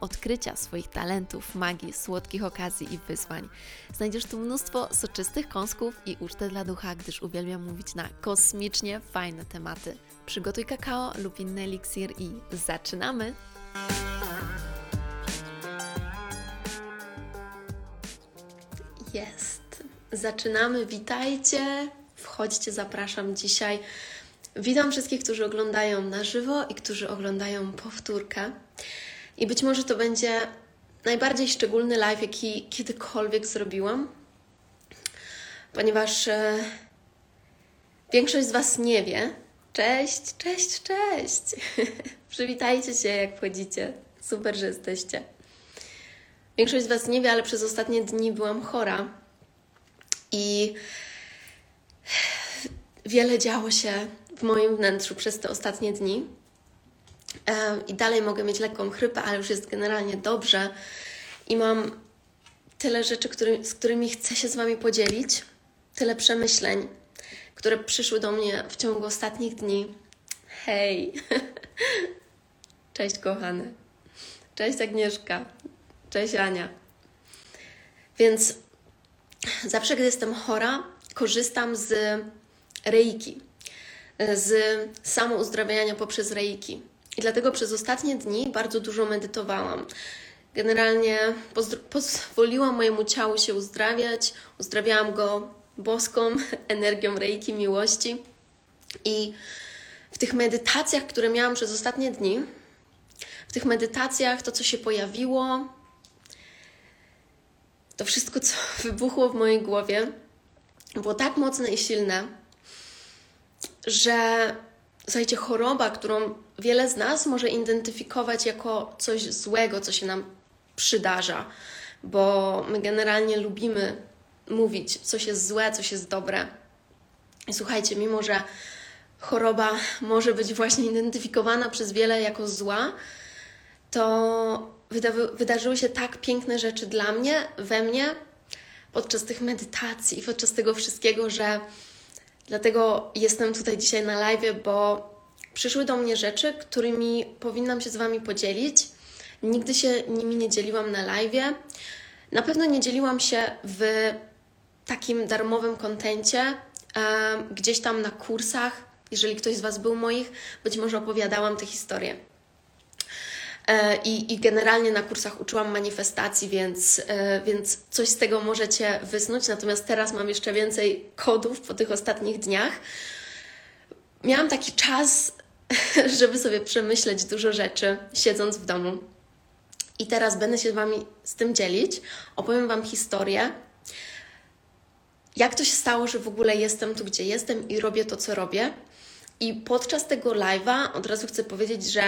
odkrycia swoich talentów, magii, słodkich okazji i wyzwań. Znajdziesz tu mnóstwo soczystych kąsków i ucztę dla ducha, gdyż uwielbiam mówić na kosmicznie fajne tematy. Przygotuj kakao lub inny eliksir i zaczynamy! Jest. Zaczynamy. Witajcie. Wchodźcie, zapraszam dzisiaj. Witam wszystkich, którzy oglądają na żywo i którzy oglądają powtórkę. I być może to będzie najbardziej szczególny live, jaki kiedykolwiek zrobiłam, ponieważ e, większość z Was nie wie. Cześć, cześć, cześć! Przywitajcie się, jak wchodzicie. Super, że jesteście. Większość z Was nie wie, ale przez ostatnie dni byłam chora i wiele działo się w moim wnętrzu przez te ostatnie dni. I dalej mogę mieć lekką chrypę, ale już jest generalnie dobrze. I mam tyle rzeczy, który, z którymi chcę się z Wami podzielić, tyle przemyśleń, które przyszły do mnie w ciągu ostatnich dni. Hej! Cześć, kochany. Cześć, Agnieszka. Cześć, Ania. Więc zawsze, gdy jestem chora, korzystam z reiki, z samouzdrawiania poprzez reiki. I dlatego przez ostatnie dni bardzo dużo medytowałam. Generalnie pozwoliłam mojemu ciału się uzdrawiać, uzdrawiałam go boską energią reiki miłości. I w tych medytacjach, które miałam przez ostatnie dni, w tych medytacjach to, co się pojawiło, to wszystko, co wybuchło w mojej głowie, było tak mocne i silne, że słuchajcie, choroba, którą wiele z nas może identyfikować jako coś złego, co się nam przydarza, bo my generalnie lubimy mówić, coś jest złe, coś jest dobre. I słuchajcie, mimo że choroba może być właśnie identyfikowana przez wiele jako zła, to wyda- wydarzyły się tak piękne rzeczy dla mnie, we mnie, podczas tych medytacji, podczas tego wszystkiego, że dlatego jestem tutaj dzisiaj na live, bo przyszły do mnie rzeczy, którymi powinnam się z Wami podzielić. Nigdy się nimi nie dzieliłam na live. Na pewno nie dzieliłam się w takim darmowym kontencie, gdzieś tam na kursach. Jeżeli ktoś z Was był moich, być może opowiadałam te historie. E, I, I, generalnie na kursach uczyłam manifestacji, więc, e, więc coś z tego możecie wysnuć. Natomiast teraz mam jeszcze więcej kodów po tych ostatnich dniach. Miałam taki czas, żeby sobie przemyśleć dużo rzeczy, siedząc w domu. I teraz będę się z Wami z tym dzielić. Opowiem Wam historię, jak to się stało, że w ogóle jestem tu, gdzie jestem i robię to, co robię. I podczas tego live'a od razu chcę powiedzieć, że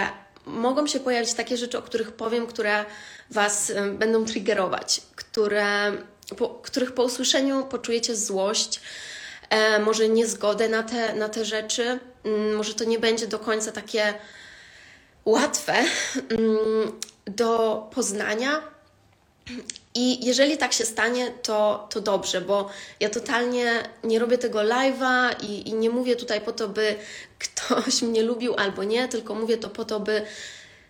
mogą się pojawić takie rzeczy, o których powiem, które Was będą triggerować, które, po, których po usłyszeniu poczujecie złość, e, może niezgodę na te, na te rzeczy. Mm, może to nie będzie do końca takie łatwe mm, do poznania. I jeżeli tak się stanie, to, to dobrze, bo ja totalnie nie robię tego live'a i, i nie mówię tutaj po to, by ktoś mnie lubił albo nie, tylko mówię to po to, by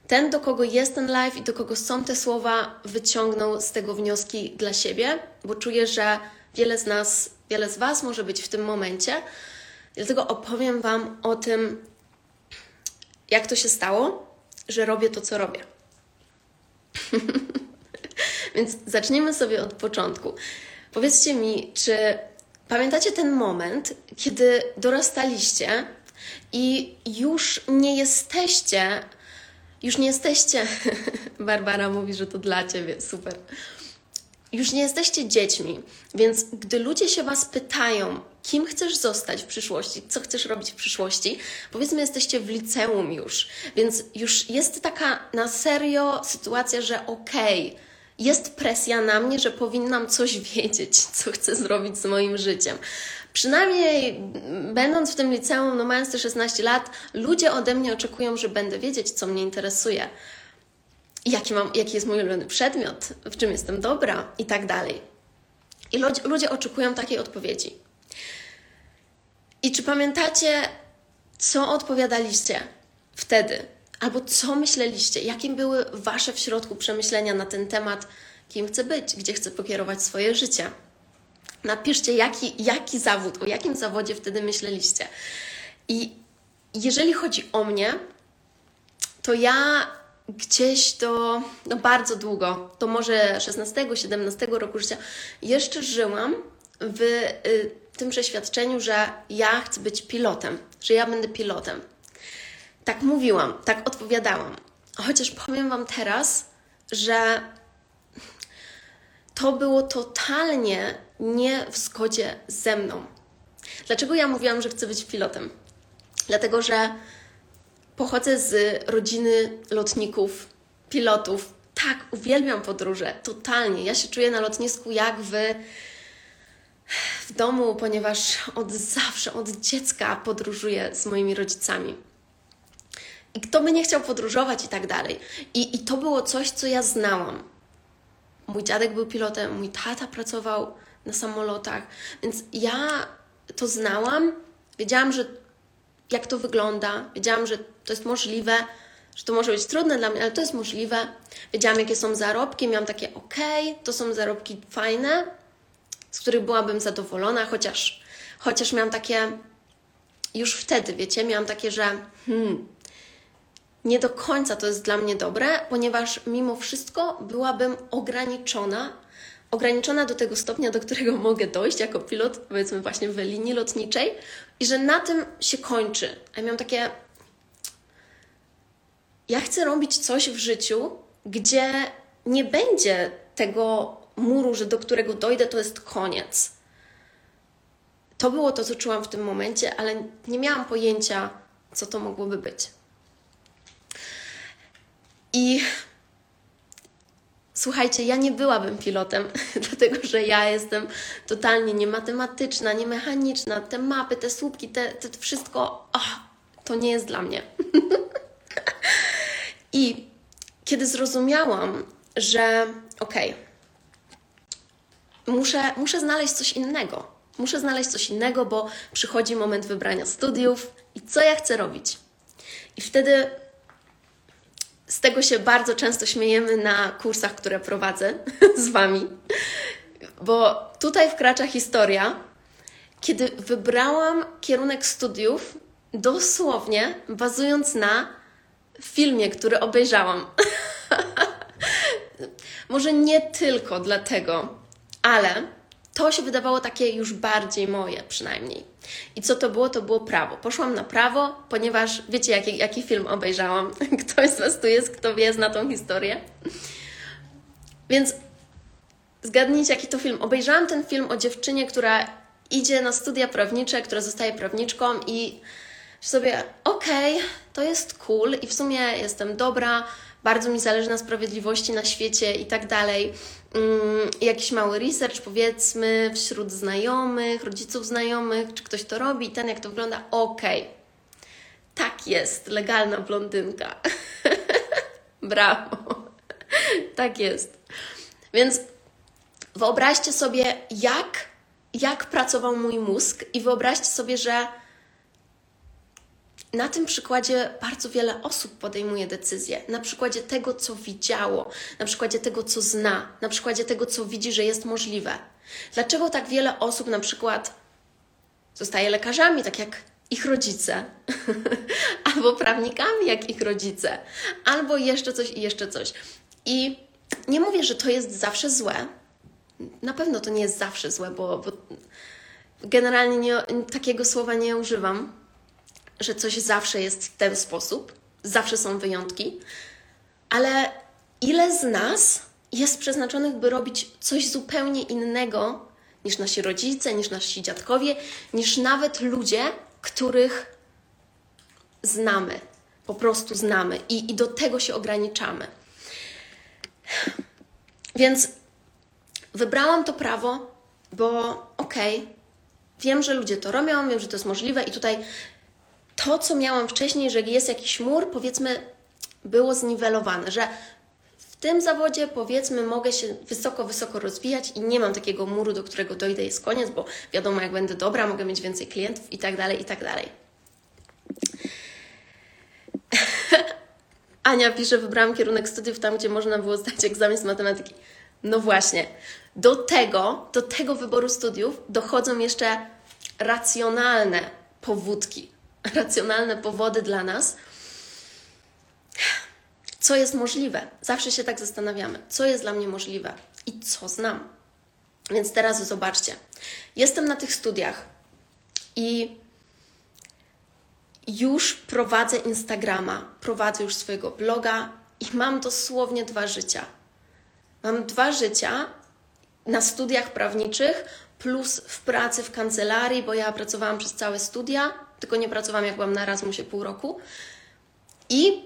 ten, do kogo jest ten live i do kogo są te słowa, wyciągnął z tego wnioski dla siebie, bo czuję, że wiele z nas, wiele z Was może być w tym momencie. Dlatego opowiem Wam o tym, jak to się stało, że robię to, co robię. Więc zacznijmy sobie od początku. Powiedzcie mi, czy pamiętacie ten moment, kiedy dorastaliście i już nie jesteście, już nie jesteście. Barbara mówi, że to dla ciebie, super. Już nie jesteście dziećmi, więc gdy ludzie się Was pytają, kim chcesz zostać w przyszłości, co chcesz robić w przyszłości, powiedzmy, jesteście w liceum już, więc już jest taka na serio sytuacja, że okej, okay, jest presja na mnie, że powinnam coś wiedzieć, co chcę zrobić z moim życiem. Przynajmniej będąc w tym liceum, no mając te 16 lat, ludzie ode mnie oczekują, że będę wiedzieć, co mnie interesuje jaki, mam, jaki jest mój ulubiony przedmiot, w czym jestem dobra i tak dalej. I ludzie, ludzie oczekują takiej odpowiedzi. I czy pamiętacie, co odpowiadaliście wtedy? Albo co myśleliście? Jakie były Wasze w środku przemyślenia na ten temat, kim chcę być, gdzie chcę pokierować swoje życie? Napiszcie, jaki, jaki zawód, o jakim zawodzie wtedy myśleliście. I jeżeli chodzi o mnie, to ja gdzieś do no bardzo długo, to może 16-17 roku życia, jeszcze żyłam w y, tym przeświadczeniu, że ja chcę być pilotem, że ja będę pilotem. Tak mówiłam, tak odpowiadałam. Chociaż powiem Wam teraz, że to było totalnie nie w zgodzie ze mną. Dlaczego ja mówiłam, że chcę być pilotem? Dlatego, że Pochodzę z rodziny lotników, pilotów. Tak, uwielbiam podróże, totalnie. Ja się czuję na lotnisku jak w, w domu, ponieważ od zawsze, od dziecka podróżuję z moimi rodzicami. I kto by nie chciał podróżować i tak dalej. I, I to było coś, co ja znałam. Mój dziadek był pilotem, mój tata pracował na samolotach, więc ja to znałam. Wiedziałam, że jak to wygląda. Wiedziałam, że to jest możliwe, że to może być trudne dla mnie, ale to jest możliwe. Wiedziałam, jakie są zarobki, miałam takie, ok, to są zarobki fajne, z których byłabym zadowolona, chociaż, chociaż miałam takie, już wtedy, wiecie, miałam takie, że hmm, nie do końca to jest dla mnie dobre, ponieważ mimo wszystko byłabym ograniczona, ograniczona do tego stopnia, do którego mogę dojść jako pilot, powiedzmy właśnie w linii lotniczej, i że na tym się kończy. A ja miałam takie. Ja chcę robić coś w życiu, gdzie nie będzie tego muru, że do którego dojdę, to jest koniec. To było to, co czułam w tym momencie, ale nie miałam pojęcia, co to mogłoby być. I Słuchajcie, ja nie byłabym pilotem, dlatego że ja jestem totalnie niematematyczna, niemechaniczna. Te mapy, te słupki, te, te wszystko, oh, to nie jest dla mnie. I kiedy zrozumiałam, że okej, okay, muszę, muszę znaleźć coś innego. Muszę znaleźć coś innego, bo przychodzi moment wybrania studiów i co ja chcę robić. I wtedy z tego się bardzo często śmiejemy na kursach, które prowadzę z Wami, bo tutaj wkracza historia, kiedy wybrałam kierunek studiów dosłownie bazując na filmie, który obejrzałam. Może nie tylko dlatego, ale to się wydawało takie już bardziej moje przynajmniej. I co to było? To było prawo. Poszłam na prawo, ponieważ wiecie, jaki, jaki film obejrzałam. Ktoś z Was tu jest, kto wie, zna tą historię. Więc zgadnijcie, jaki to film. Obejrzałam ten film o dziewczynie, która idzie na studia prawnicze, która zostaje prawniczką i sobie, okej, okay, to jest cool i w sumie jestem dobra, bardzo mi zależy na sprawiedliwości na świecie i tak dalej. Mm, jakiś mały research, powiedzmy, wśród znajomych, rodziców znajomych, czy ktoś to robi, ten jak to wygląda, okej. Okay. Tak jest, legalna blondynka. Brawo. tak jest. Więc wyobraźcie sobie, jak, jak pracował mój mózg, i wyobraźcie sobie, że na tym przykładzie bardzo wiele osób podejmuje decyzje. Na przykładzie tego, co widziało, na przykładzie tego, co zna, na przykładzie tego, co widzi, że jest możliwe. Dlaczego tak wiele osób na przykład zostaje lekarzami, tak jak ich rodzice, albo prawnikami, jak ich rodzice, albo jeszcze coś i jeszcze coś. I nie mówię, że to jest zawsze złe. Na pewno to nie jest zawsze złe, bo, bo generalnie nie, takiego słowa nie używam że coś zawsze jest w ten sposób, zawsze są wyjątki, ale ile z nas jest przeznaczonych, by robić coś zupełnie innego niż nasi rodzice, niż nasi dziadkowie, niż nawet ludzie, których znamy, po prostu znamy i, i do tego się ograniczamy. Więc wybrałam to prawo, bo okej, okay, wiem, że ludzie to robią, wiem, że to jest możliwe i tutaj to, co miałam wcześniej, że jest jakiś mur, powiedzmy, było zniwelowane, że w tym zawodzie, powiedzmy, mogę się wysoko, wysoko rozwijać i nie mam takiego muru, do którego dojdę, jest koniec, bo wiadomo, jak będę dobra, mogę mieć więcej klientów i tak dalej, i tak dalej. Ania pisze, wybrałam kierunek studiów tam, gdzie można było zdać egzamin z matematyki. No właśnie, do tego, do tego wyboru studiów dochodzą jeszcze racjonalne powódki, racjonalne powody dla nas, co jest możliwe. Zawsze się tak zastanawiamy, co jest dla mnie możliwe i co znam. Więc teraz zobaczcie. Jestem na tych studiach i już prowadzę Instagrama, prowadzę już swojego bloga i mam dosłownie dwa życia. Mam dwa życia na studiach prawniczych plus w pracy w kancelarii, bo ja pracowałam przez całe studia, tylko nie pracowałam jak byłam na Erasmusie pół roku. I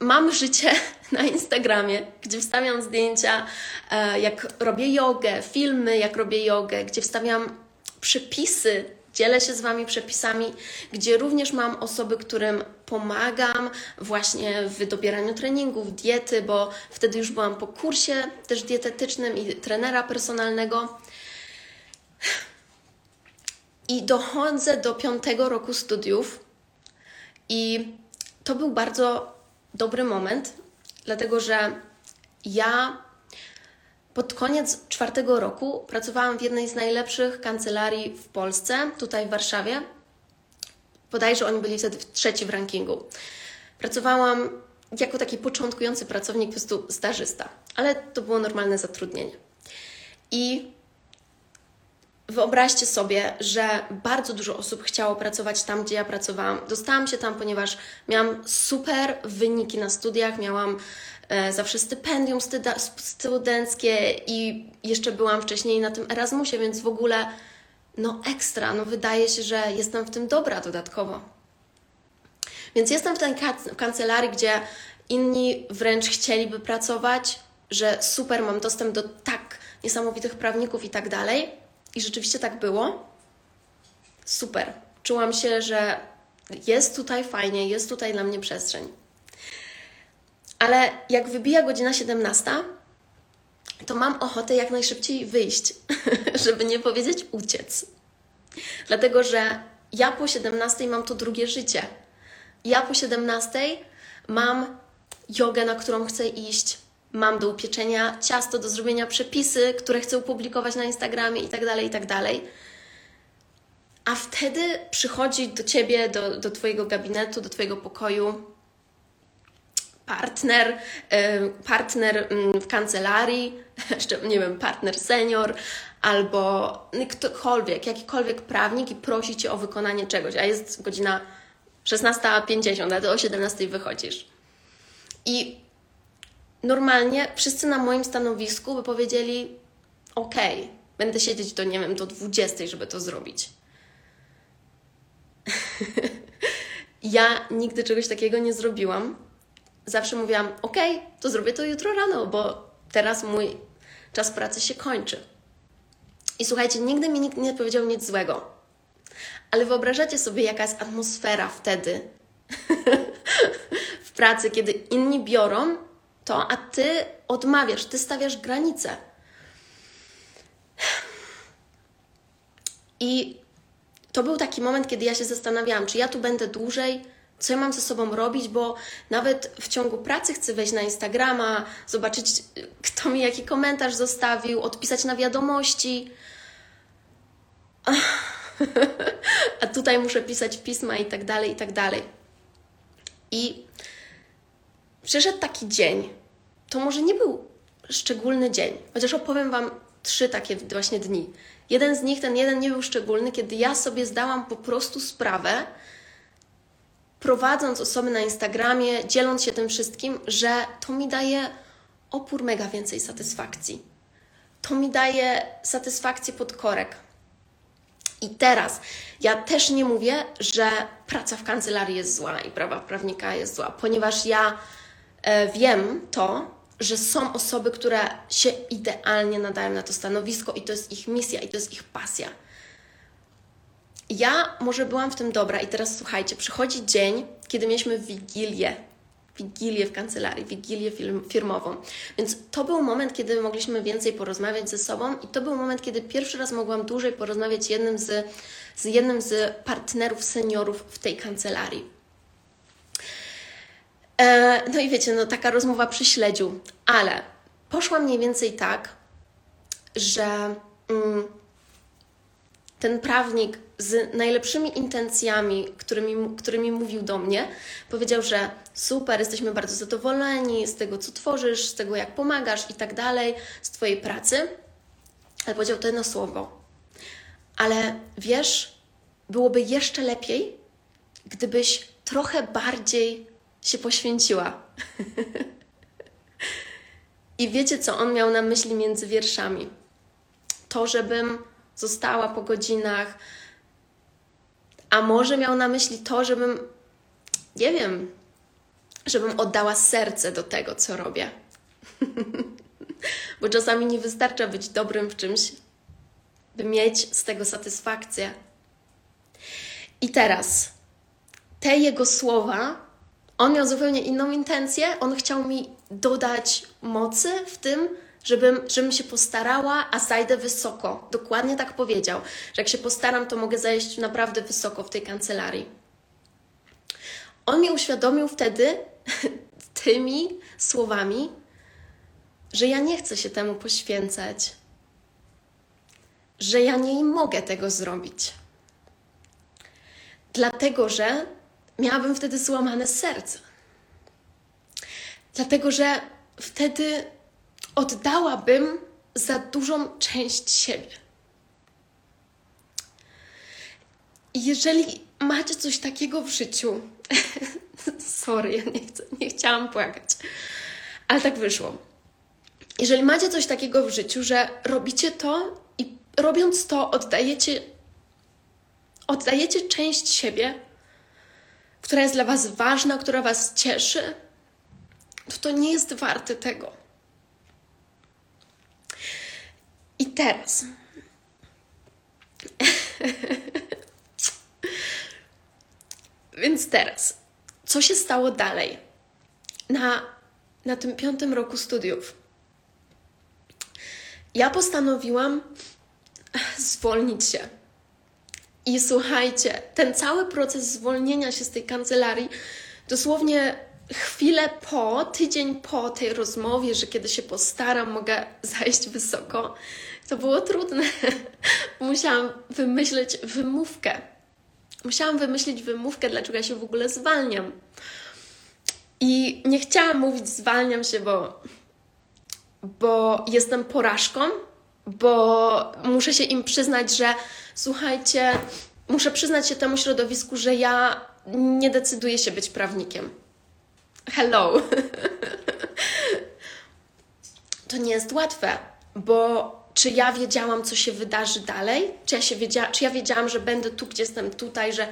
mam życie na Instagramie, gdzie wstawiam zdjęcia, e, jak robię jogę, filmy, jak robię jogę, gdzie wstawiam przepisy, dzielę się z Wami przepisami, gdzie również mam osoby, którym pomagam właśnie w dobieraniu treningów, diety, bo wtedy już byłam po kursie też dietetycznym i trenera personalnego. I dochodzę do piątego roku studiów, i to był bardzo dobry moment, dlatego że ja pod koniec czwartego roku pracowałam w jednej z najlepszych kancelarii w Polsce, tutaj w Warszawie. Bodajże oni byli wtedy trzeci w rankingu. Pracowałam jako taki początkujący pracownik, po prostu stażysta, ale to było normalne zatrudnienie. I wyobraźcie sobie, że bardzo dużo osób chciało pracować tam, gdzie ja pracowałam. Dostałam się tam, ponieważ miałam super wyniki na studiach, miałam e, zawsze stypendium studenckie i jeszcze byłam wcześniej na tym Erasmusie, więc w ogóle no ekstra, no wydaje się, że jestem w tym dobra dodatkowo. Więc jestem w tej kancelarii, gdzie inni wręcz chcieliby pracować, że super, mam dostęp do tak niesamowitych prawników i tak dalej. I rzeczywiście tak było. Super. Czułam się, że jest tutaj fajnie, jest tutaj dla mnie przestrzeń. Ale jak wybija godzina 17, to mam ochotę jak najszybciej wyjść, żeby nie powiedzieć uciec. Dlatego, że ja po 17 mam to drugie życie. Ja po 17 mam jogę, na którą chcę iść, mam do upieczenia ciasto, do zrobienia przepisy, które chcę opublikować na Instagramie itd., tak itd. Tak A wtedy przychodzi do ciebie, do, do twojego gabinetu, do twojego pokoju partner, partner mm, w kancelarii, jeszcze nie wiem, partner senior, albo ktokolwiek, jakikolwiek prawnik i prosi cię o wykonanie czegoś, a jest godzina 16.50, a ty o 17.00 wychodzisz. I normalnie wszyscy na moim stanowisku by powiedzieli: OK, będę siedzieć do, nie wiem, do 20, żeby to zrobić. ja nigdy czegoś takiego nie zrobiłam. Zawsze mówiłam: OK, to zrobię to jutro rano, bo teraz mój czas pracy się kończy. I słuchajcie, nigdy mi nikt nie powiedział nic złego. Ale wyobrażacie sobie, jaka jest atmosfera wtedy w pracy, kiedy inni biorą to, a ty odmawiasz, ty stawiasz granice. I to był taki moment, kiedy ja się zastanawiałam, czy ja tu będę dłużej, co ja mam ze sobą robić, bo nawet w ciągu pracy chcę wejść na Instagrama, zobaczyć, kto mi jaki komentarz zostawił, odpisać na wiadomości. A tutaj muszę pisać pisma i tak dalej, i tak dalej. I przyszedł taki dzień, to może nie był szczególny dzień, chociaż opowiem Wam trzy takie właśnie dni. Jeden z nich, ten jeden nie był szczególny, kiedy ja sobie zdałam po prostu sprawę, prowadząc osoby na Instagramie, dzieląc się tym wszystkim, że to mi daje opór mega więcej satysfakcji. To mi daje satysfakcję pod korek. I teraz ja też nie mówię, że praca w kancelarii jest zła i prawa prawnika jest zła, ponieważ ja wiem to, że są osoby, które się idealnie nadają na to stanowisko i to jest ich misja i to jest ich pasja. Ja może byłam w tym dobra i teraz słuchajcie, przychodzi dzień, kiedy mieliśmy wigilię, wigilię w kancelarii, wigilię firmową. Więc to był moment, kiedy mogliśmy więcej porozmawiać ze sobą i to był moment, kiedy pierwszy raz mogłam dłużej porozmawiać jednym z, z jednym z partnerów seniorów w tej kancelarii. E, no i wiecie, no taka rozmowa przy śledziu, ale poszła mniej więcej tak, że mm, ten prawnik z najlepszymi intencjami, którymi, którymi mówił do mnie, powiedział, że super, jesteśmy bardzo zadowoleni z tego, co tworzysz, z tego, jak pomagasz i tak dalej, z Twojej pracy. Ale powiedział to jedno słowo. Ale wiesz, byłoby jeszcze lepiej, gdybyś trochę bardziej się poświęciła. I wiecie, co on miał na myśli między wierszami? To, żebym została po godzinach, a może miał na myśli to, żebym, nie wiem, żebym oddała serce do tego, co robię. Bo czasami nie wystarcza być dobrym w czymś, by mieć z tego satysfakcję. I teraz te jego słowa, on miał zupełnie inną intencję. On chciał mi dodać mocy w tym, żebym, żebym się postarała, a zajdę wysoko. Dokładnie tak powiedział, że jak się postaram, to mogę zajść naprawdę wysoko w tej kancelarii. On mi uświadomił wtedy tymi słowami, że ja nie chcę się temu poświęcać, że ja nie mogę tego zrobić. Dlatego, że miałabym wtedy złamane serce. Dlatego, że wtedy oddałabym za dużą część siebie. Jeżeli macie coś takiego w życiu, sorry, ja nie, chcę, nie chciałam płakać, ale tak wyszło. Jeżeli macie coś takiego w życiu, że robicie to i robiąc to oddajecie, oddajecie część siebie, która jest dla Was ważna, która Was cieszy, to to nie jest warte tego. I teraz. Więc teraz, co się stało dalej? Na, na tym piątym roku studiów. Ja postanowiłam zwolnić się. I słuchajcie, ten cały proces zwolnienia się z tej kancelarii, dosłownie chwilę po, tydzień po tej rozmowie, że kiedy się postaram, mogę zajść wysoko, to było trudne. Musiałam wymyśleć wymówkę. Musiałam wymyślić wymówkę, dlaczego ja się w ogóle zwalniam. I nie chciałam mówić zwalniam się, bo, bo jestem porażką, bo muszę się im przyznać, że słuchajcie, muszę przyznać się temu środowisku, że ja nie decyduję się być prawnikiem. Hello. to nie jest łatwe, bo czy ja wiedziałam, co się wydarzy dalej? Czy ja, się wiedzia czy ja wiedziałam, że będę tu, gdzie jestem tutaj, że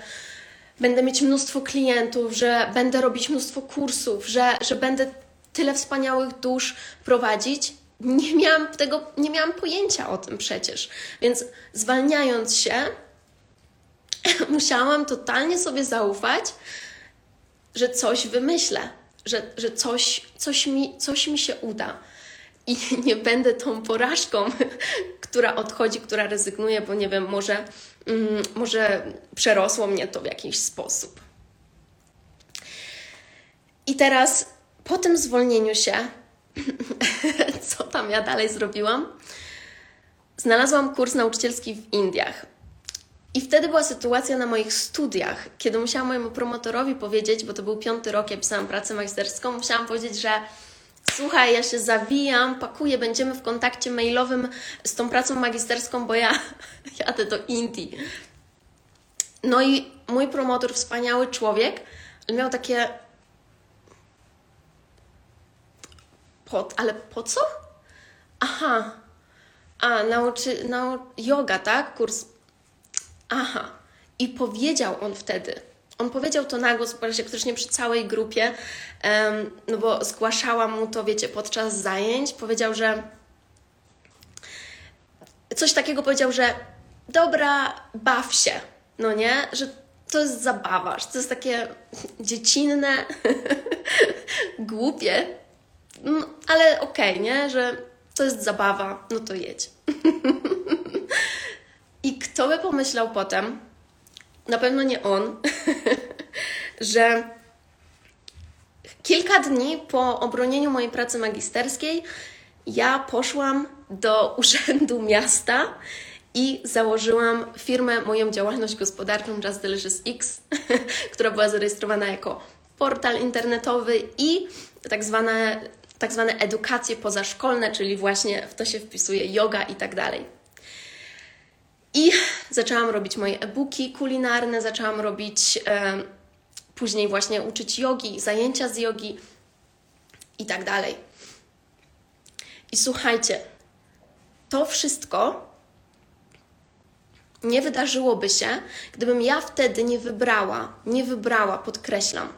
będę mieć mnóstwo klientów, że będę robić mnóstwo kursów, że, że będę tyle wspaniałych dusz prowadzić? Nie miałam tego, nie miałam pojęcia o tym przecież. Więc zwalniając się, musiałam totalnie sobie zaufać, że coś wymyślę, że, że coś, coś, mi, coś mi się uda i nie będę tą porażką, która odchodzi, która rezygnuje, bo nie wiem, może, mm, może przerosło mnie to w jakiś sposób. I teraz po tym zwolnieniu się, tam ja dalej zrobiłam? Znalazłam kurs nauczycielski w Indiach. I wtedy była sytuacja na moich studiach, kiedy musiałam mojemu promotorowi powiedzieć, bo to był piąty rok, ja pisałam pracę magisterską, musiałam powiedzieć, że słuchaj, ja się zawijam, pakuję, będziemy w kontakcie mailowym z tą pracą magisterską, bo ja jadę do Indii. No i mój promotor, wspaniały człowiek, miał takie po, ale po co? Aha, a, nauczy, nau, yoga, tak? Kurs. Aha. I powiedział on wtedy, on powiedział to na głos praktycznie przy całej grupie, um, no bo zgłaszałam mu to, wiecie, podczas zajęć. Powiedział, że coś takiego powiedział, że dobra, baw się, no nie? Że to jest zabawa, że to jest takie dziecinne, głupie, no, ale okej, okay, nie? Że to jest zabawa, no to jedź. I kto by pomyślał potem, na pewno nie on, że kilka dni po obronieniu mojej pracy magisterskiej ja poszłam do urzędu miasta i założyłam firmę, moją działalność gospodarczą Just Delicious X, która była zarejestrowana jako portal internetowy i tak zwane, tak zwane edukacje pozaszkolne, czyli właśnie w to się wpisuje yoga i tak dalej. I zaczęłam robić moje e-booki kulinarne, zaczęłam robić e, później właśnie uczyć jogi, zajęcia z jogi i tak dalej. I słuchajcie, to wszystko nie wydarzyłoby się, gdybym ja wtedy nie wybrała, nie wybrała, podkreślam,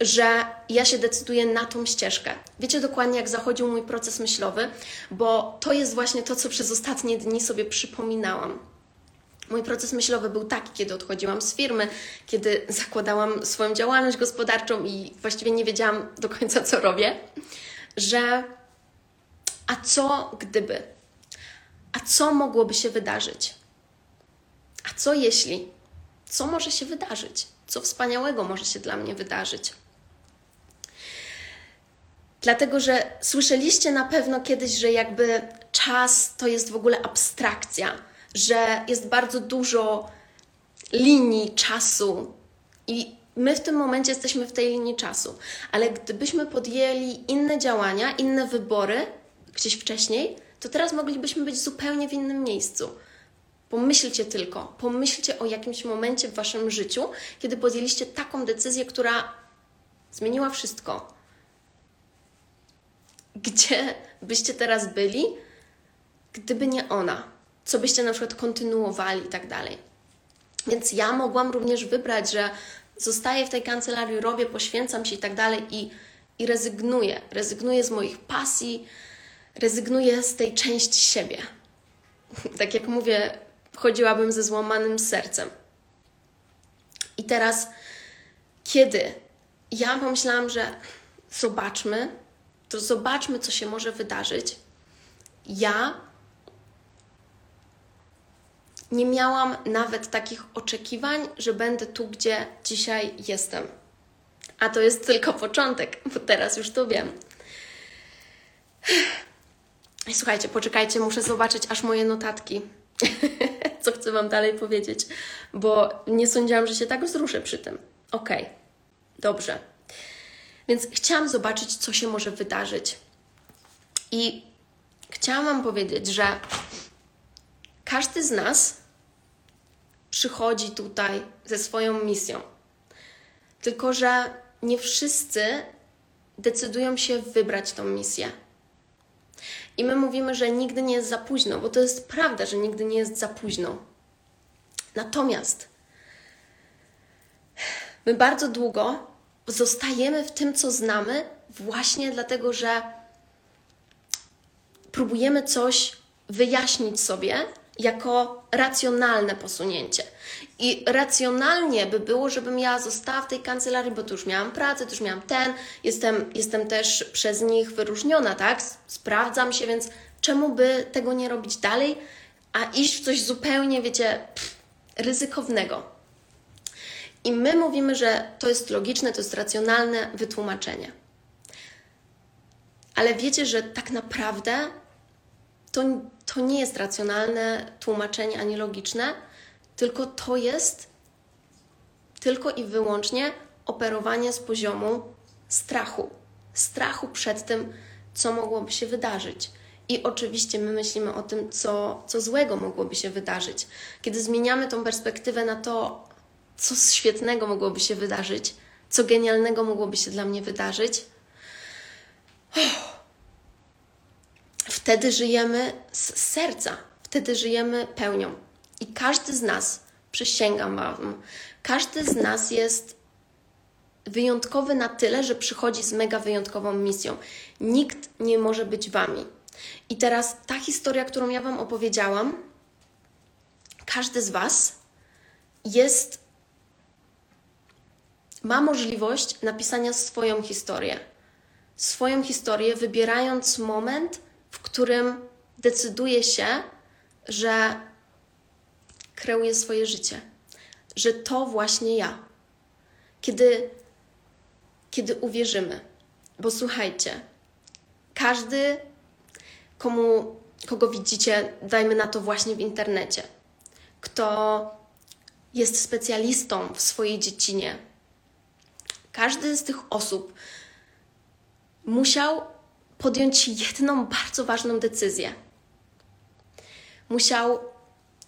że ja się decyduję na tą ścieżkę. Wiecie dokładnie, jak zachodził mój proces myślowy, bo to jest właśnie to, co przez ostatnie dni sobie przypominałam. Mój proces myślowy był taki, kiedy odchodziłam z firmy, kiedy zakładałam swoją działalność gospodarczą i właściwie nie wiedziałam do końca, co robię, że a co gdyby? A co mogłoby się wydarzyć? A co jeśli? Co może się wydarzyć? Co wspaniałego może się dla mnie wydarzyć? Dlatego, że słyszeliście na pewno kiedyś, że jakby czas to jest w ogóle abstrakcja, że jest bardzo dużo linii czasu i my w tym momencie jesteśmy w tej linii czasu. Ale gdybyśmy podjęli inne działania, inne wybory gdzieś wcześniej, to teraz moglibyśmy być zupełnie w innym miejscu. Pomyślcie tylko, pomyślcie o jakimś momencie w waszym życiu, kiedy podjęliście taką decyzję, która zmieniła wszystko. Gdzie byście teraz byli, gdyby nie ona? Co byście na przykład kontynuowali i tak dalej. Więc ja mogłam również wybrać, że zostaję w tej kancelarii, robię, poświęcam się i tak dalej i, i rezygnuję. Rezygnuję z moich pasji, rezygnuję z tej części siebie. tak jak mówię, chodziłabym ze złamanym sercem. I teraz, kiedy ja pomyślałam, że zobaczmy, to zobaczmy, co się może wydarzyć, ja nie miałam nawet takich oczekiwań, że będę tu, gdzie dzisiaj jestem. A to jest tylko początek, bo teraz już to wiem. Słuchajcie, poczekajcie, muszę zobaczyć aż moje notatki. Co chcę Wam dalej powiedzieć, bo nie sądziłam, że się tak wzruszę przy tym. Okej, okay. dobrze. Więc chciałam zobaczyć, co się może wydarzyć. I chciałam Wam powiedzieć, że każdy z nas przychodzi tutaj ze swoją misją. Tylko, że nie wszyscy decydują się wybrać tą misję. I my mówimy, że nigdy nie jest za późno, bo to jest prawda, że nigdy nie jest za późno. Natomiast my bardzo długo zostajemy w tym, co znamy, właśnie dlatego, że próbujemy coś wyjaśnić sobie jako racjonalne posunięcie. I racjonalnie by było, żebym ja została w tej kancelarii, bo tu już miałam pracę, tu już miałam ten, jestem, jestem też przez nich wyróżniona, tak? Sprawdzam się, więc czemu by tego nie robić dalej, a iść w coś zupełnie, wiecie, pff, ryzykownego. I my mówimy, że to jest logiczne, to jest racjonalne wytłumaczenie. Ale wiecie, że tak naprawdę to, to nie jest racjonalne tłumaczenie ani logiczne, tylko to jest tylko i wyłącznie operowanie z poziomu strachu. Strachu przed tym, co mogłoby się wydarzyć. I oczywiście my myślimy o tym, co, co złego mogłoby się wydarzyć. Kiedy zmieniamy tą perspektywę na to, co świetnego mogłoby się wydarzyć, co genialnego mogłoby się dla mnie wydarzyć, oh, Wtedy żyjemy z serca, wtedy żyjemy pełnią. I każdy z nas, przysięgam Wam, każdy z nas jest wyjątkowy na tyle, że przychodzi z mega wyjątkową misją. Nikt nie może być Wami. I teraz ta historia, którą ja Wam opowiedziałam, każdy z Was jest, ma możliwość napisania swoją historię. Swoją historię, wybierając moment, w którym decyduje się, że kreuje swoje życie, że to właśnie ja. Kiedy, kiedy uwierzymy, bo słuchajcie, każdy, komu, kogo widzicie, dajmy na to właśnie w internecie, kto jest specjalistą w swojej dziedzinie, każdy z tych osób musiał podjąć jedną bardzo ważną decyzję. Musiał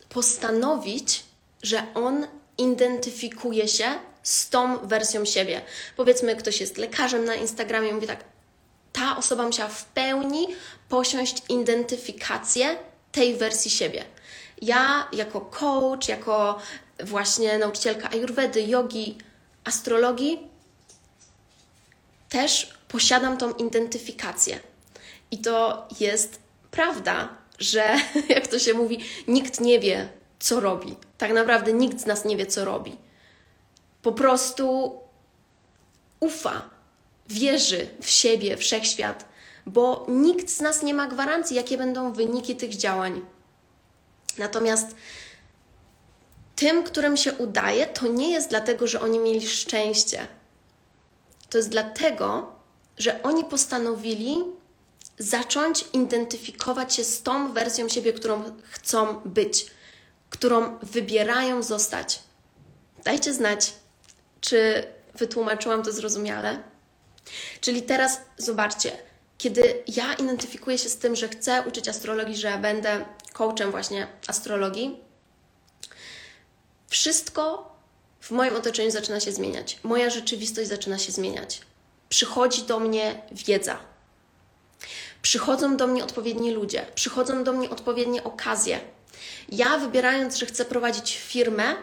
postanowić, że on identyfikuje się z tą wersją siebie. Powiedzmy, ktoś jest lekarzem na Instagramie mówi tak, ta osoba musiała w pełni posiąść identyfikację tej wersji siebie. Ja, jako coach, jako właśnie nauczycielka ayurvedy, jogi, astrologii, też posiadam tą identyfikację. I to jest prawda, że jak to się mówi, nikt nie wie, co robi. Tak naprawdę nikt z nas nie wie, co robi. Po prostu ufa, wierzy w siebie, wszechświat, bo nikt z nas nie ma gwarancji, jakie będą wyniki tych działań. Natomiast tym, którym się udaje, to nie jest dlatego, że oni mieli szczęście. To jest dlatego, że oni postanowili zacząć identyfikować się z tą wersją siebie, którą chcą być, którą wybierają zostać. Dajcie znać, czy wytłumaczyłam to zrozumiale. Czyli teraz zobaczcie, kiedy ja identyfikuję się z tym, że chcę uczyć astrologii, że będę coachem właśnie astrologii, wszystko w moim otoczeniu zaczyna się zmieniać. Moja rzeczywistość zaczyna się zmieniać. Przychodzi do mnie wiedza. Przychodzą do mnie odpowiedni ludzie, przychodzą do mnie odpowiednie okazje. Ja, wybierając, że chcę prowadzić firmę,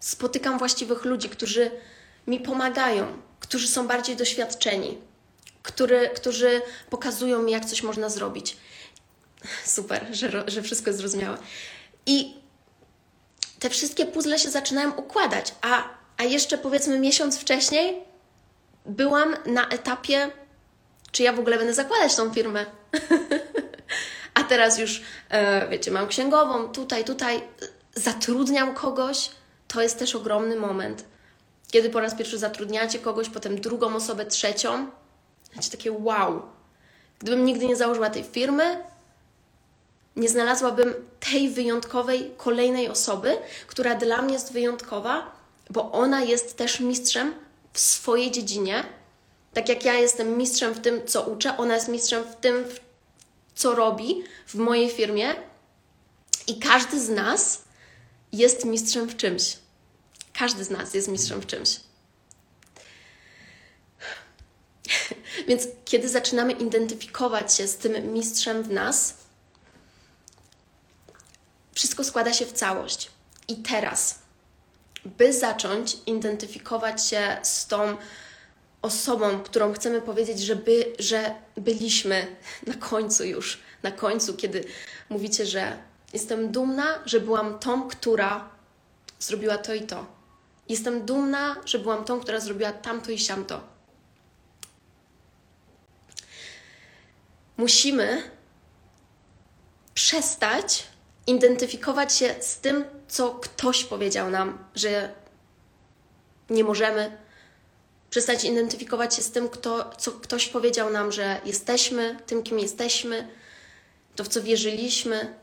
spotykam właściwych ludzi, którzy mi pomagają, którzy są bardziej doświadczeni, który, którzy pokazują mi, jak coś można zrobić. Super, że, że wszystko jest zrozumiałe. I te wszystkie puzzle się zaczynają układać, a, a jeszcze powiedzmy miesiąc wcześniej byłam na etapie, czy ja w ogóle będę zakładać tą firmę. a teraz już, e, wiecie, mam księgową, tutaj, tutaj, zatrudniam kogoś. To jest też ogromny moment. Kiedy po raz pierwszy zatrudniacie kogoś, potem drugą osobę, trzecią, znacie takie wow. Gdybym nigdy nie założyła tej firmy, nie znalazłabym tej wyjątkowej kolejnej osoby, która dla mnie jest wyjątkowa, bo ona jest też mistrzem w swojej dziedzinie. Tak jak ja jestem mistrzem w tym, co uczę, ona jest mistrzem w tym, co robi w mojej firmie. I każdy z nas jest mistrzem w czymś. Każdy z nas jest mistrzem w czymś. Więc kiedy zaczynamy identyfikować się z tym mistrzem w nas, wszystko składa się w całość. I teraz, by zacząć identyfikować się z tą osobą, którą chcemy powiedzieć, że, by, że byliśmy na końcu już, na końcu, kiedy mówicie, że jestem dumna, że byłam tą, która zrobiła to i to. Jestem dumna, że byłam tą, która zrobiła tamto i siamto. Musimy przestać identyfikować się z tym, co ktoś powiedział nam, że nie możemy. Przestać identyfikować się z tym, kto, co ktoś powiedział nam, że jesteśmy tym, kim jesteśmy, to w co wierzyliśmy.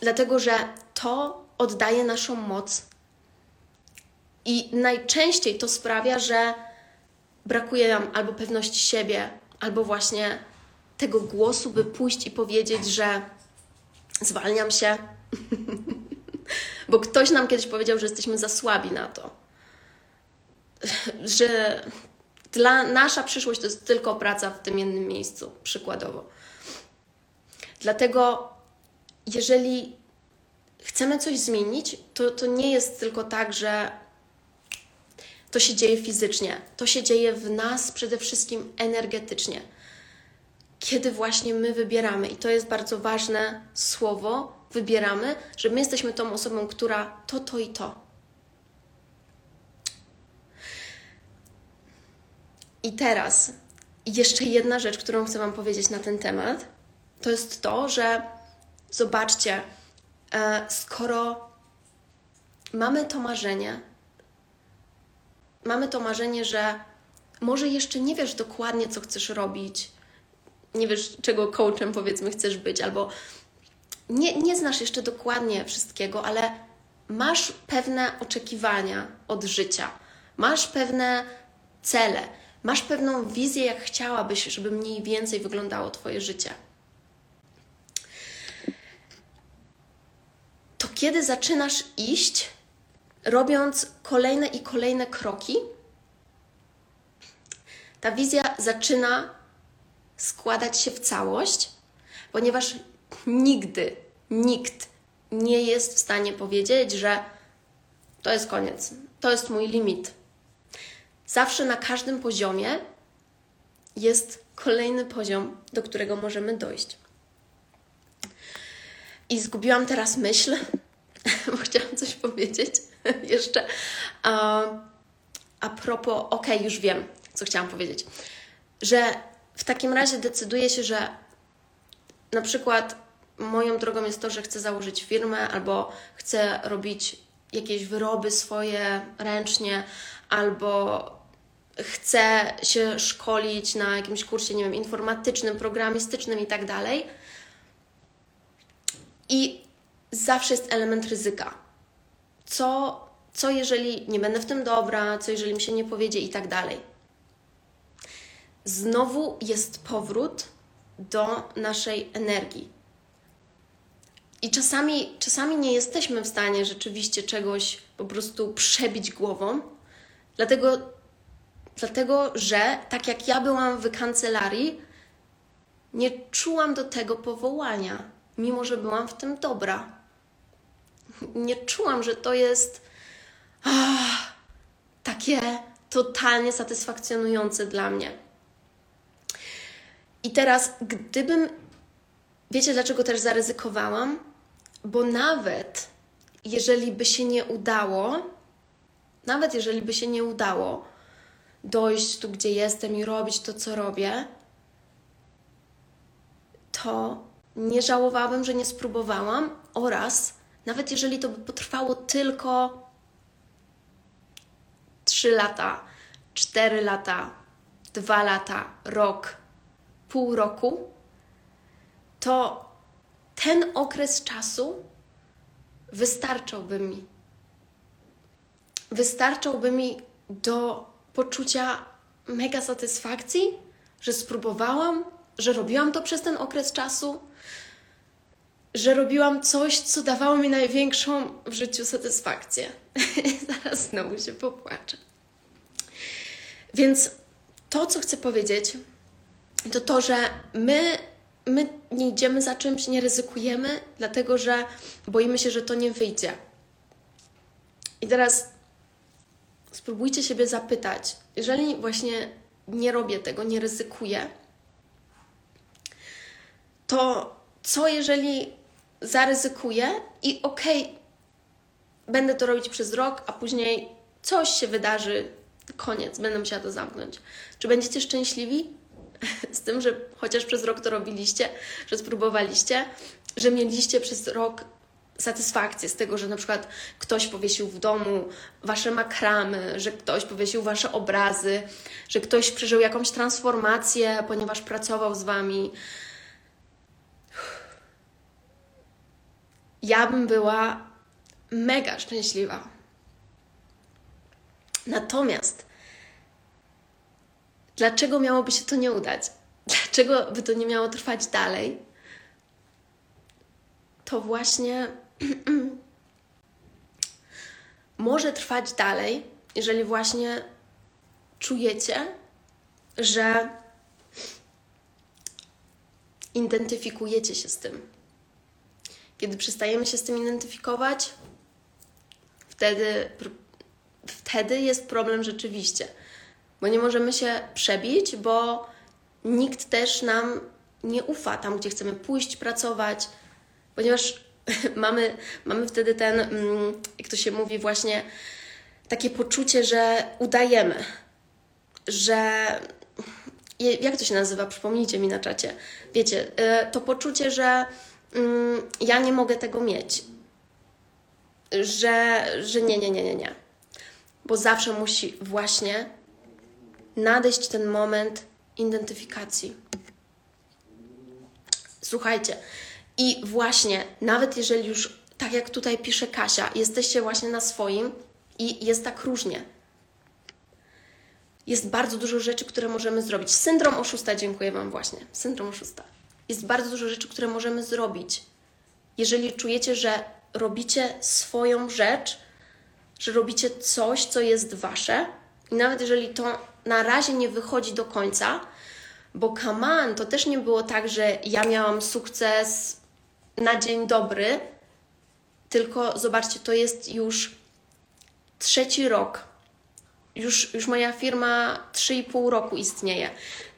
Dlatego, że to oddaje naszą moc. I najczęściej to sprawia, że brakuje nam albo pewności siebie, albo właśnie tego głosu, by pójść i powiedzieć, że zwalniam się, bo ktoś nam kiedyś powiedział, że jesteśmy za słabi na to, że Dla nasza przyszłość to jest tylko praca w tym jednym miejscu, przykładowo. Dlatego, jeżeli chcemy coś zmienić, to, to nie jest tylko tak, że to się dzieje fizycznie, to się dzieje w nas przede wszystkim energetycznie. Kiedy właśnie my wybieramy, i to jest bardzo ważne słowo, wybieramy, że my jesteśmy tą osobą, która to, to i to. I teraz jeszcze jedna rzecz, którą chcę Wam powiedzieć na ten temat, to jest to, że zobaczcie, e, skoro mamy to marzenie, mamy to marzenie, że może jeszcze nie wiesz dokładnie, co chcesz robić, nie wiesz, czego coachem powiedzmy chcesz być, albo nie, nie znasz jeszcze dokładnie wszystkiego, ale masz pewne oczekiwania od życia, masz pewne cele, masz pewną wizję, jak chciałabyś, żeby mniej więcej wyglądało Twoje życie. To kiedy zaczynasz iść, robiąc kolejne i kolejne kroki, ta wizja zaczyna składać się w całość, ponieważ nigdy nikt nie jest w stanie powiedzieć, że to jest koniec, to jest mój limit. Zawsze na każdym poziomie jest kolejny poziom, do którego możemy dojść. I zgubiłam teraz myśl, bo chciałam coś powiedzieć jeszcze. A, propos, ok, już wiem, co chciałam powiedzieć. Że w takim razie decyduję się, że na przykład moją drogą jest to, że chcę założyć firmę albo chcę robić jakieś wyroby swoje ręcznie, albo chcę się szkolić na jakimś kursie, nie wiem, informatycznym, programistycznym i tak dalej. I zawsze jest element ryzyka. Co, co jeżeli nie będę w tym dobra, co jeżeli mi się nie powiedzie i tak dalej. Znowu jest powrót do naszej energii. I czasami, czasami nie jesteśmy w stanie rzeczywiście czegoś po prostu przebić głową, dlatego, dlatego że tak jak ja byłam w kancelarii, nie czułam do tego powołania, mimo że byłam w tym dobra. Nie czułam, że to jest ah, takie totalnie satysfakcjonujące dla mnie. I teraz, gdybym Wiecie, dlaczego też zaryzykowałam? Bo nawet jeżeli by się nie udało, nawet jeżeli by się nie udało dojść tu, gdzie jestem i robić to, co robię, to nie żałowałabym, że nie spróbowałam oraz nawet jeżeli to by potrwało tylko 3 lata, 4 lata, 2 lata, rok, pół roku, to ten okres czasu wystarczałby mi. Wystarczałby mi do poczucia mega satysfakcji, że spróbowałam, że robiłam to przez ten okres czasu, że robiłam coś, co dawało mi największą w życiu satysfakcję. Zaraz znowu się popłaczę. Więc to, co chcę powiedzieć, to to, że my my nie idziemy za czymś, nie ryzykujemy, dlatego że boimy się, że to nie wyjdzie. I teraz spróbujcie siebie zapytać, jeżeli właśnie nie robię tego, nie ryzykuję, to co jeżeli zaryzykuję i okej, okay, będę to robić przez rok, a później coś się wydarzy, koniec, będę musiała to zamknąć. Czy będziecie szczęśliwi? Z tym, że chociaż przez rok to robiliście, że spróbowaliście, że mieliście przez rok satysfakcję z tego, że na przykład ktoś powiesił w domu wasze makramy, że ktoś powiesił wasze obrazy, że ktoś przeżył jakąś transformację, ponieważ pracował z wami. Ja bym była mega szczęśliwa. Natomiast Dlaczego miałoby się to nie udać? Dlaczego by to nie miało trwać dalej? To właśnie może trwać dalej, jeżeli właśnie czujecie, że identyfikujecie się z tym. Kiedy przestajemy się z tym identyfikować, wtedy, wtedy jest problem rzeczywiście. Bo nie możemy się przebić, bo nikt też nam nie ufa tam, gdzie chcemy pójść, pracować, ponieważ mamy, mamy wtedy ten, mm, jak to się mówi, właśnie takie poczucie, że udajemy, że. Jak to się nazywa? Przypomnijcie mi na czacie. Wiecie, y, to poczucie, że mm, ja nie mogę tego mieć. Że, że nie, nie, nie, nie, nie. Bo zawsze musi właśnie nadejść ten moment identyfikacji. Słuchajcie, i właśnie, nawet jeżeli już, tak jak tutaj pisze Kasia, jesteście właśnie na swoim i jest tak różnie. Jest bardzo dużo rzeczy, które możemy zrobić. Syndrom oszusta, dziękuję Wam właśnie. Syndrom oszusta. Jest bardzo dużo rzeczy, które możemy zrobić. Jeżeli czujecie, że robicie swoją rzecz, że robicie coś, co jest Wasze, i nawet jeżeli to na razie nie wychodzi do końca, bo Kaman to też nie było tak, że ja miałam sukces na dzień dobry, tylko zobaczcie, to jest już trzeci rok. Już, już moja firma 3,5 roku istnieje.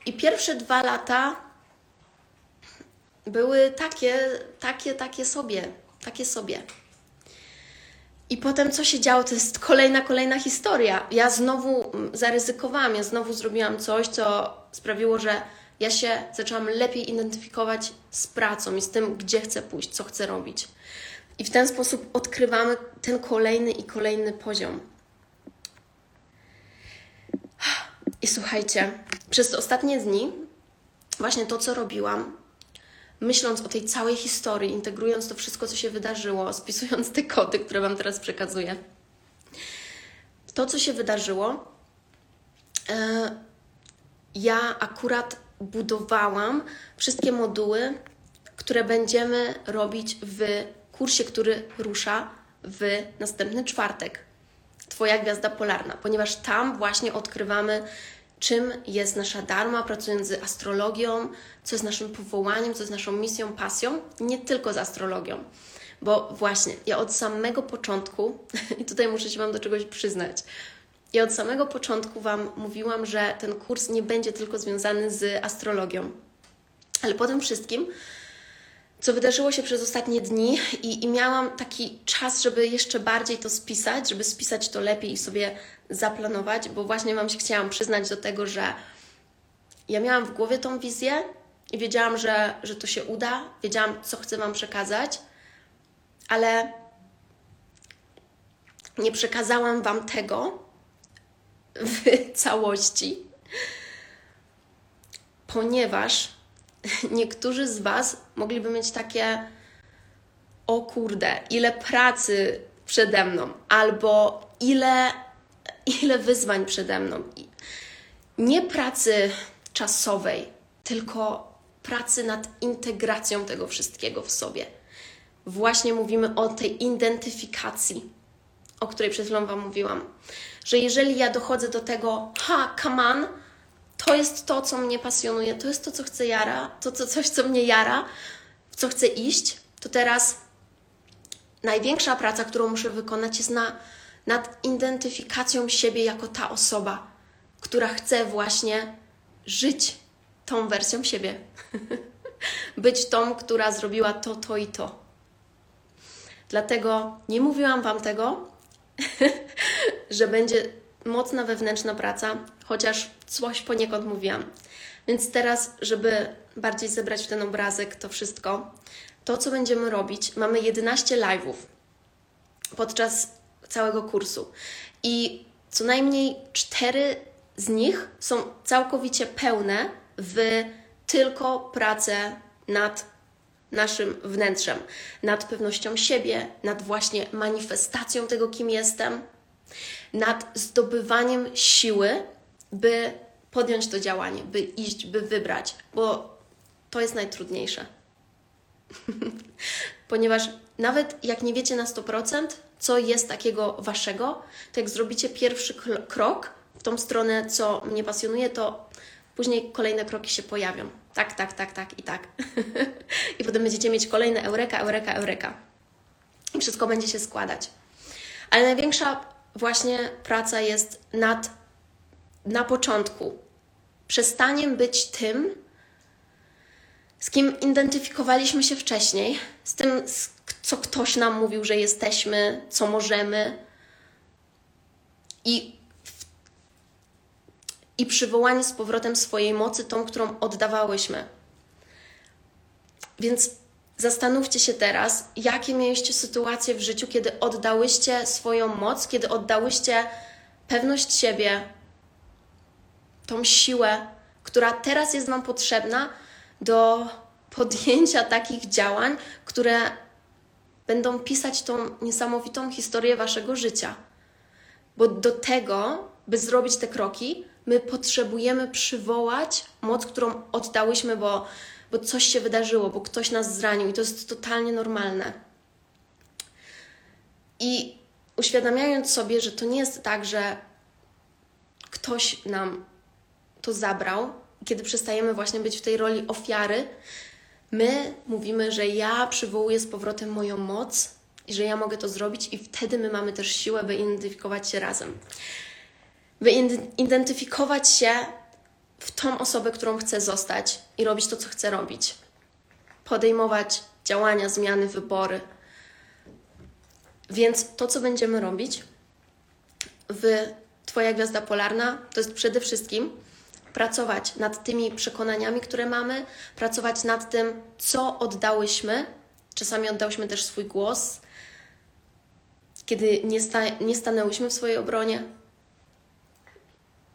I pierwsze dwa lata były takie, takie, takie sobie, takie sobie. I potem co się działo, to jest kolejna, kolejna historia. Ja znowu zaryzykowałam, ja znowu zrobiłam coś, co sprawiło, że ja się zaczęłam lepiej identyfikować z pracą i z tym, gdzie chcę pójść, co chcę robić. I w ten sposób odkrywamy ten kolejny i kolejny poziom. I słuchajcie, przez ostatnie dni, właśnie to, co robiłam, myśląc o tej całej historii, integrując to wszystko, co się wydarzyło, spisując te kody, które Wam teraz przekazuję, to, co się wydarzyło, e, ja akurat budowałam wszystkie moduły, które będziemy robić w kursie, który rusza w następny czwartek. Twoja gwiazda polarna, ponieważ tam właśnie odkrywamy, czym jest nasza dharma, pracując z astrologią, co jest naszym powołaniem, co jest naszą misją, pasją, nie tylko z astrologią. Bo właśnie, ja od samego początku, i tutaj muszę się Wam do czegoś przyznać, ja od samego początku Wam mówiłam, że ten kurs nie będzie tylko związany z astrologią. Ale po tym wszystkim, co wydarzyło się przez ostatnie dni, i, i miałam taki czas, żeby jeszcze bardziej to spisać, żeby spisać to lepiej i sobie zaplanować, bo właśnie Wam się chciałam przyznać do tego, że ja miałam w głowie tą wizję i wiedziałam, że, że to się uda, wiedziałam, co chcę Wam przekazać, ale nie przekazałam Wam tego, w całości, ponieważ niektórzy z Was mogliby mieć takie o kurde, ile pracy przede mną, albo ile, ile wyzwań przede mną. Nie pracy czasowej, tylko pracy nad integracją tego wszystkiego w sobie. Właśnie mówimy o tej identyfikacji, o której przed chwilą Wam mówiłam że jeżeli ja dochodzę do tego, ha, on, to jest to, co mnie pasjonuje, to jest to, co chcę jara, to, to coś, co mnie jara, w co chcę iść, to teraz największa praca, którą muszę wykonać, jest na, nad identyfikacją siebie jako ta osoba, która chce właśnie żyć tą wersją siebie. Być tą, która zrobiła to, to i to. Dlatego nie mówiłam Wam tego, że będzie mocna wewnętrzna praca, chociaż coś poniekąd mówiłam. Więc teraz, żeby bardziej zebrać w ten obrazek to wszystko, to co będziemy robić, mamy 11 live'ów podczas całego kursu i co najmniej 4 z nich są całkowicie pełne w tylko pracę nad naszym wnętrzem, nad pewnością siebie, nad właśnie manifestacją tego, kim jestem, nad zdobywaniem siły, by podjąć to działanie, by iść, by wybrać, bo to jest najtrudniejsze. Ponieważ nawet jak nie wiecie na 100%, co jest takiego waszego, to jak zrobicie pierwszy krok w tą stronę, co mnie pasjonuje, to później kolejne kroki się pojawią. Tak, tak, tak, tak i tak. I potem będziecie mieć kolejne eureka, eureka, eureka. I wszystko będzie się składać. Ale największa właśnie praca jest nad na początku przestaniem być tym, z kim identyfikowaliśmy się wcześniej, z tym, co ktoś nam mówił, że jesteśmy, co możemy. I, i przywołanie z powrotem swojej mocy, tą, którą oddawałyśmy. Więc zastanówcie się teraz, jakie mieliście sytuacje w życiu, kiedy oddałyście swoją moc, kiedy oddałyście pewność siebie, tą siłę, która teraz jest Wam potrzebna do podjęcia takich działań, które będą pisać tą niesamowitą historię Waszego życia. Bo do tego, by zrobić te kroki, my potrzebujemy przywołać moc, którą oddałyśmy, bo, bo coś się wydarzyło, bo ktoś nas zranił i to jest totalnie normalne. I uświadamiając sobie, że to nie jest tak, że ktoś nam to zabrał, kiedy przestajemy właśnie być w tej roli ofiary, my mówimy, że ja przywołuję z powrotem moją moc i że ja mogę to zrobić, i wtedy my mamy też siłę, by identyfikować się razem. By identyfikować się w tą osobę, którą chcę zostać i robić to, co chcę robić. Podejmować działania, zmiany, wybory. Więc to, co będziemy robić w Twoja gwiazda polarna, to jest przede wszystkim pracować nad tymi przekonaniami, które mamy, pracować nad tym, co oddałyśmy. Czasami oddałyśmy też swój głos, kiedy nie, sta nie stanęłyśmy w swojej obronie.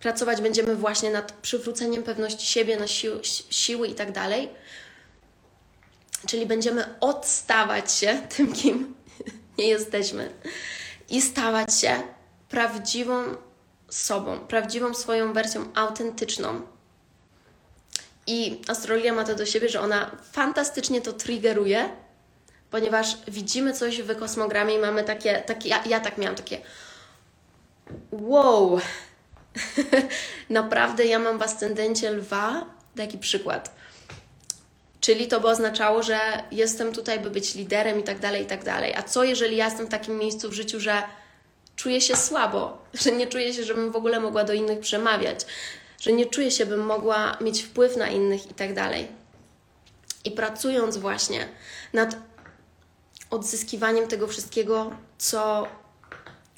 Pracować będziemy właśnie nad przywróceniem pewności siebie, na sił siły i tak dalej. Czyli będziemy odstawać się tym, kim nie jesteśmy i stawać się prawdziwą sobą, prawdziwą swoją wersją autentyczną. I astrologia ma to do siebie, że ona fantastycznie to triggeruje, ponieważ widzimy coś w kosmogramie i mamy takie, takie ja, ja tak miałam takie wow, naprawdę ja mam w ascendencie lwa, taki przykład. Czyli to by oznaczało, że jestem tutaj, by być liderem i tak dalej, i tak dalej. A co jeżeli ja jestem w takim miejscu w życiu, że czuję się słabo, że nie czuję się, żebym w ogóle mogła do innych przemawiać, że nie czuję się, bym mogła mieć wpływ na innych i tak dalej. I pracując właśnie nad odzyskiwaniem tego wszystkiego, co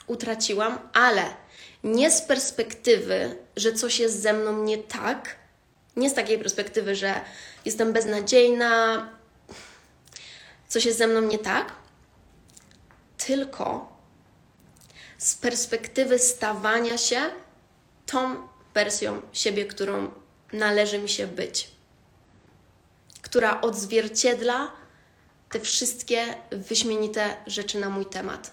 utraciłam, ale nie z perspektywy, że coś jest ze mną nie tak, nie z takiej perspektywy, że jestem beznadziejna, coś jest ze mną nie tak, tylko z perspektywy stawania się tą wersją siebie, którą należy mi się być, która odzwierciedla te wszystkie wyśmienite rzeczy na mój temat.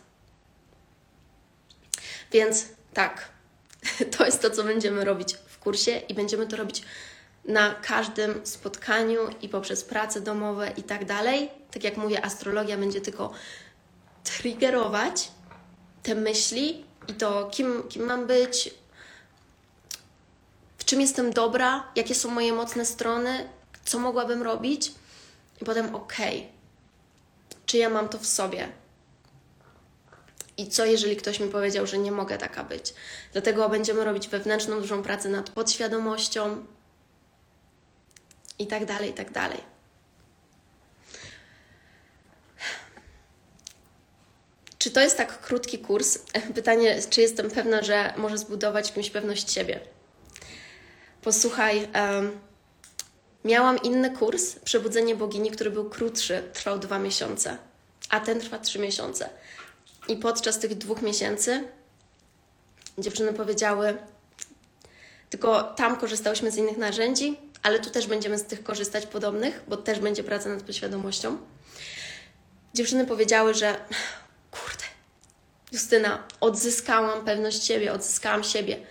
Więc tak, to jest to, co będziemy robić w kursie i będziemy to robić na każdym spotkaniu i poprzez prace domowe i tak dalej. Tak jak mówię, astrologia będzie tylko triggerować te myśli i to, kim, kim mam być, w czym jestem dobra, jakie są moje mocne strony, co mogłabym robić, i potem okej, okay, czy ja mam to w sobie. I co, jeżeli ktoś mi powiedział, że nie mogę taka być? Dlatego będziemy robić wewnętrzną dużą pracę nad podświadomością i tak dalej, i tak dalej. Czy to jest tak krótki kurs? Pytanie, czy jestem pewna, że może zbudować w kimś pewność siebie? Posłuchaj, um, miałam inny kurs, Przebudzenie Bogini, który był krótszy, trwał dwa miesiące, a ten trwa trzy miesiące. I podczas tych dwóch miesięcy dziewczyny powiedziały, tylko tam korzystałyśmy z innych narzędzi, ale tu też będziemy z tych korzystać podobnych, bo też będzie praca nad podświadomością. Dziewczyny powiedziały, że kurde, Justyna, odzyskałam pewność siebie, odzyskałam siebie.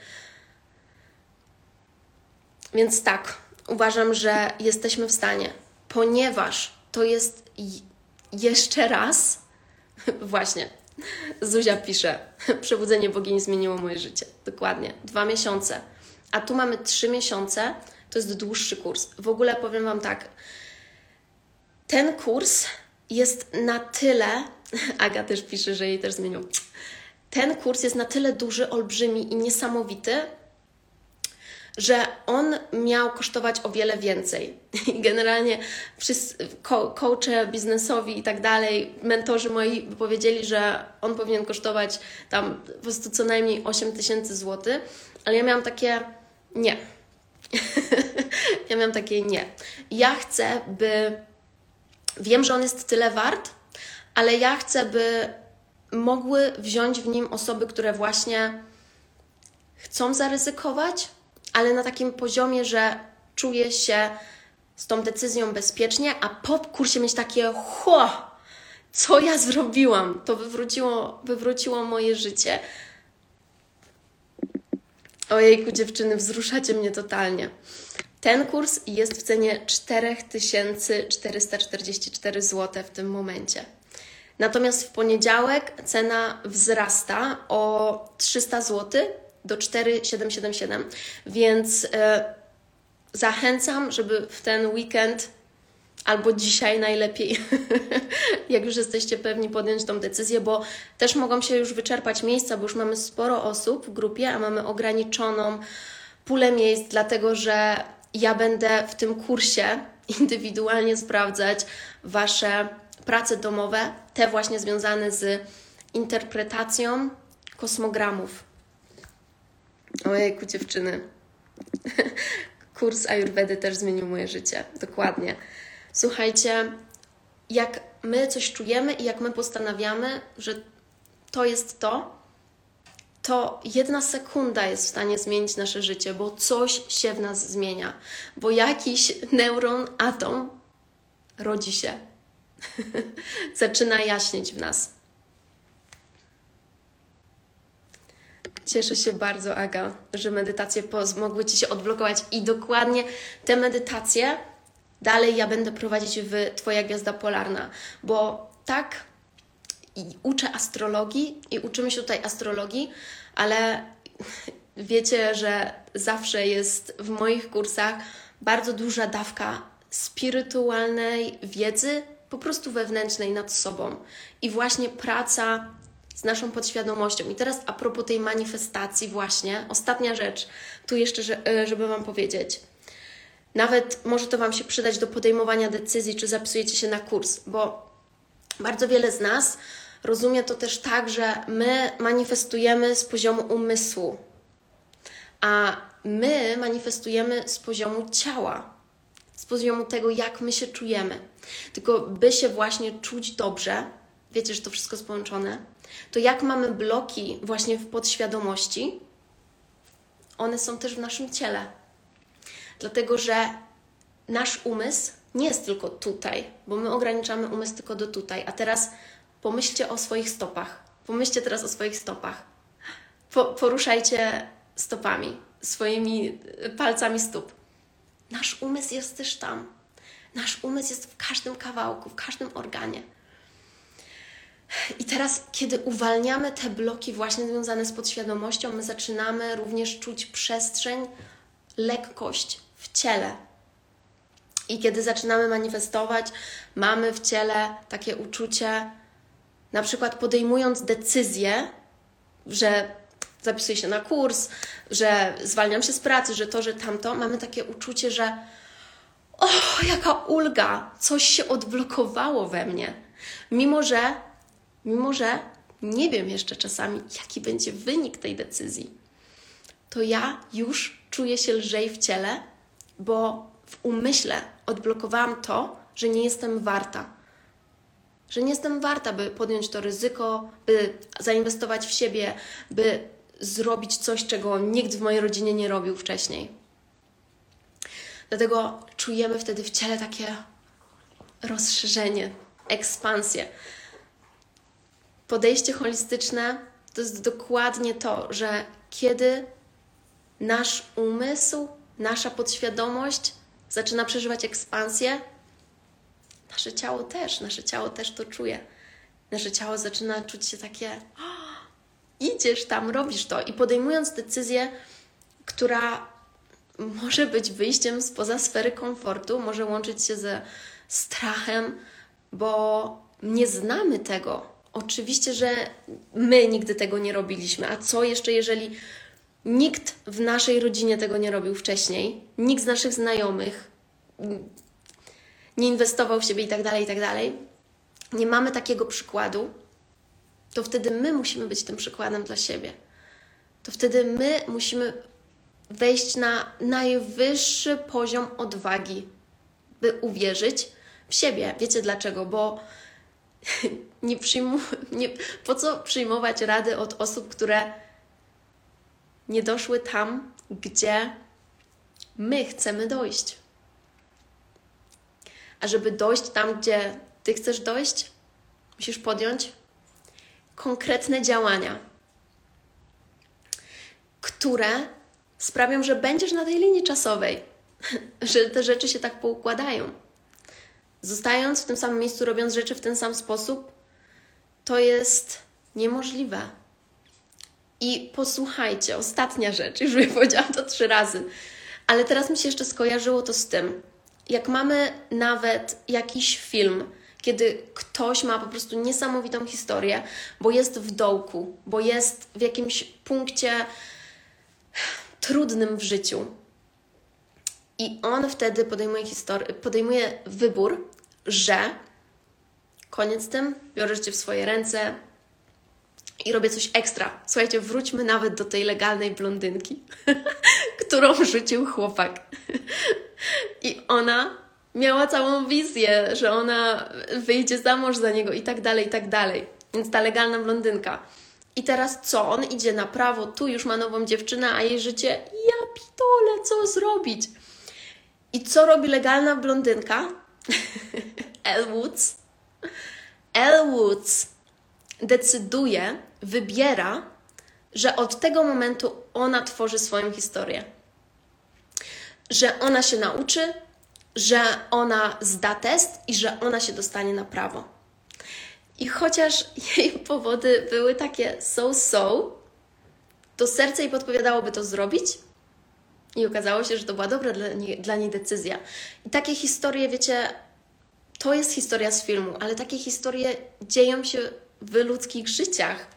Więc tak, uważam, że jesteśmy w stanie, ponieważ to jest jeszcze raz, właśnie, Zuzia pisze, przebudzenie bogini zmieniło moje życie. Dokładnie, dwa miesiące. A tu mamy trzy miesiące, to jest dłuższy kurs. W ogóle powiem Wam tak, ten kurs jest na tyle, Aga też pisze, że jej też zmienił. Ten kurs jest na tyle duży, olbrzymi i niesamowity, że on miał kosztować o wiele więcej. Generalnie wszyscy coache biznesowi i tak dalej, mentorzy moi powiedzieli, że on powinien kosztować tam po prostu co najmniej 8 tysięcy złotych, ale ja miałam takie nie. ja miałam takie nie. Ja chcę, by wiem, że on jest tyle wart, ale ja chcę, by mogły wziąć w nim osoby, które właśnie chcą zaryzykować, ale na takim poziomie, że czuję się z tą decyzją bezpiecznie, a po kursie mieć takie ho, co ja zrobiłam? To wywróciło, wywróciło moje życie. Ojejku, dziewczyny, wzruszacie mnie totalnie. Ten kurs jest w cenie 4444 zł w tym momencie. Natomiast w poniedziałek cena wzrasta o 300 zł do 4777, więc e, zachęcam, żeby w ten weekend albo dzisiaj najlepiej, jak już jesteście pewni, podjąć tą decyzję, bo też mogą się już wyczerpać miejsca, bo już mamy sporo osób w grupie, a mamy ograniczoną pulę miejsc, dlatego że ja będę w tym kursie indywidualnie sprawdzać Wasze prace domowe, te właśnie związane z interpretacją kosmogramów. Ojejku, dziewczyny. Kurs Ayurvedy też zmienił moje życie. Dokładnie. Słuchajcie, jak my coś czujemy i jak my postanawiamy, że to jest to, to jedna sekunda jest w stanie zmienić nasze życie, bo coś się w nas zmienia, bo jakiś neuron, atom rodzi się, zaczyna jaśnieć w nas. Cieszę się bardzo, Aga, że medytacje mogły Ci się odblokować i dokładnie te medytacje dalej ja będę prowadzić w Twoja gwiazda polarna, bo tak uczę astrologii i uczymy się tutaj astrologii, ale wiecie, że zawsze jest w moich kursach bardzo duża dawka spirytualnej wiedzy, po prostu wewnętrznej nad sobą. I właśnie praca z naszą podświadomością. I teraz a propos tej manifestacji właśnie, ostatnia rzecz, tu jeszcze, e, żeby Wam powiedzieć. Nawet może to Wam się przydać do podejmowania decyzji, czy zapisujecie się na kurs, bo bardzo wiele z nas rozumie to też tak, że my manifestujemy z poziomu umysłu, a my manifestujemy z poziomu ciała, z poziomu tego, jak my się czujemy. Tylko by się właśnie czuć dobrze, wiecie, że to wszystko jest połączone, to jak mamy bloki właśnie w podświadomości, one są też w naszym ciele. Dlatego, że nasz umysł nie jest tylko tutaj, bo my ograniczamy umysł tylko do tutaj. A teraz pomyślcie o swoich stopach. Pomyślcie teraz o swoich stopach. Po, poruszajcie stopami, swoimi palcami stóp. Nasz umysł jest też tam. Nasz umysł jest w każdym kawałku, w każdym organie. I teraz, kiedy uwalniamy te bloki właśnie związane z podświadomością, my zaczynamy również czuć przestrzeń, lekkość w ciele. I kiedy zaczynamy manifestować, mamy w ciele takie uczucie, na przykład podejmując decyzję, że zapisuję się na kurs, że zwalniam się z pracy, że to, że tamto, mamy takie uczucie, że o, jaka ulga, coś się odblokowało we mnie. Mimo, że mimo że nie wiem jeszcze czasami, jaki będzie wynik tej decyzji, to ja już czuję się lżej w ciele, bo w umyśle odblokowałam to, że nie jestem warta. Że nie jestem warta, by podjąć to ryzyko, by zainwestować w siebie, by zrobić coś, czego nikt w mojej rodzinie nie robił wcześniej. Dlatego czujemy wtedy w ciele takie rozszerzenie, ekspansję podejście holistyczne to jest dokładnie to, że kiedy nasz umysł, nasza podświadomość zaczyna przeżywać ekspansję, nasze ciało też, nasze ciało też to czuje. Nasze ciało zaczyna czuć się takie, idziesz tam, robisz to. I podejmując decyzję, która może być wyjściem spoza sfery komfortu, może łączyć się ze strachem, bo nie znamy tego. Oczywiście, że my nigdy tego nie robiliśmy. A co jeszcze, jeżeli nikt w naszej rodzinie tego nie robił wcześniej, nikt z naszych znajomych nie inwestował w siebie i tak dalej, i tak dalej, nie mamy takiego przykładu, to wtedy my musimy być tym przykładem dla siebie. To wtedy my musimy wejść na najwyższy poziom odwagi, by uwierzyć w siebie. Wiecie dlaczego? Bo nie nie, po co przyjmować rady od osób, które nie doszły tam, gdzie my chcemy dojść. A żeby dojść tam, gdzie ty chcesz dojść, musisz podjąć konkretne działania, które sprawią, że będziesz na tej linii czasowej, że te rzeczy się tak poukładają. Zostając w tym samym miejscu, robiąc rzeczy w ten sam sposób, to jest niemożliwe. I posłuchajcie, ostatnia rzecz, już powiedziałam to trzy razy, ale teraz mi się jeszcze skojarzyło to z tym, jak mamy nawet jakiś film, kiedy ktoś ma po prostu niesamowitą historię, bo jest w dołku, bo jest w jakimś punkcie trudnym w życiu. I on wtedy podejmuje, podejmuje wybór, że koniec z tym, biorę życie w swoje ręce i robię coś ekstra. Słuchajcie, wróćmy nawet do tej legalnej blondynki, którą rzucił chłopak. I ona miała całą wizję, że ona wyjdzie za mąż za niego i tak dalej, i tak dalej. Więc ta legalna blondynka. I teraz co? On idzie na prawo, tu już ma nową dziewczynę, a jej życie, ja pitole, co zrobić? I co robi legalna blondynka? Elle Woods. Elle Woods decyduje, wybiera, że od tego momentu ona tworzy swoją historię. Że ona się nauczy, że ona zda test i że ona się dostanie na prawo. I chociaż jej powody były takie so-so, to serce jej podpowiadałoby to zrobić. I okazało się, że to była dobra dla niej, dla niej decyzja. I takie historie, wiecie, to jest historia z filmu, ale takie historie dzieją się w ludzkich życiach.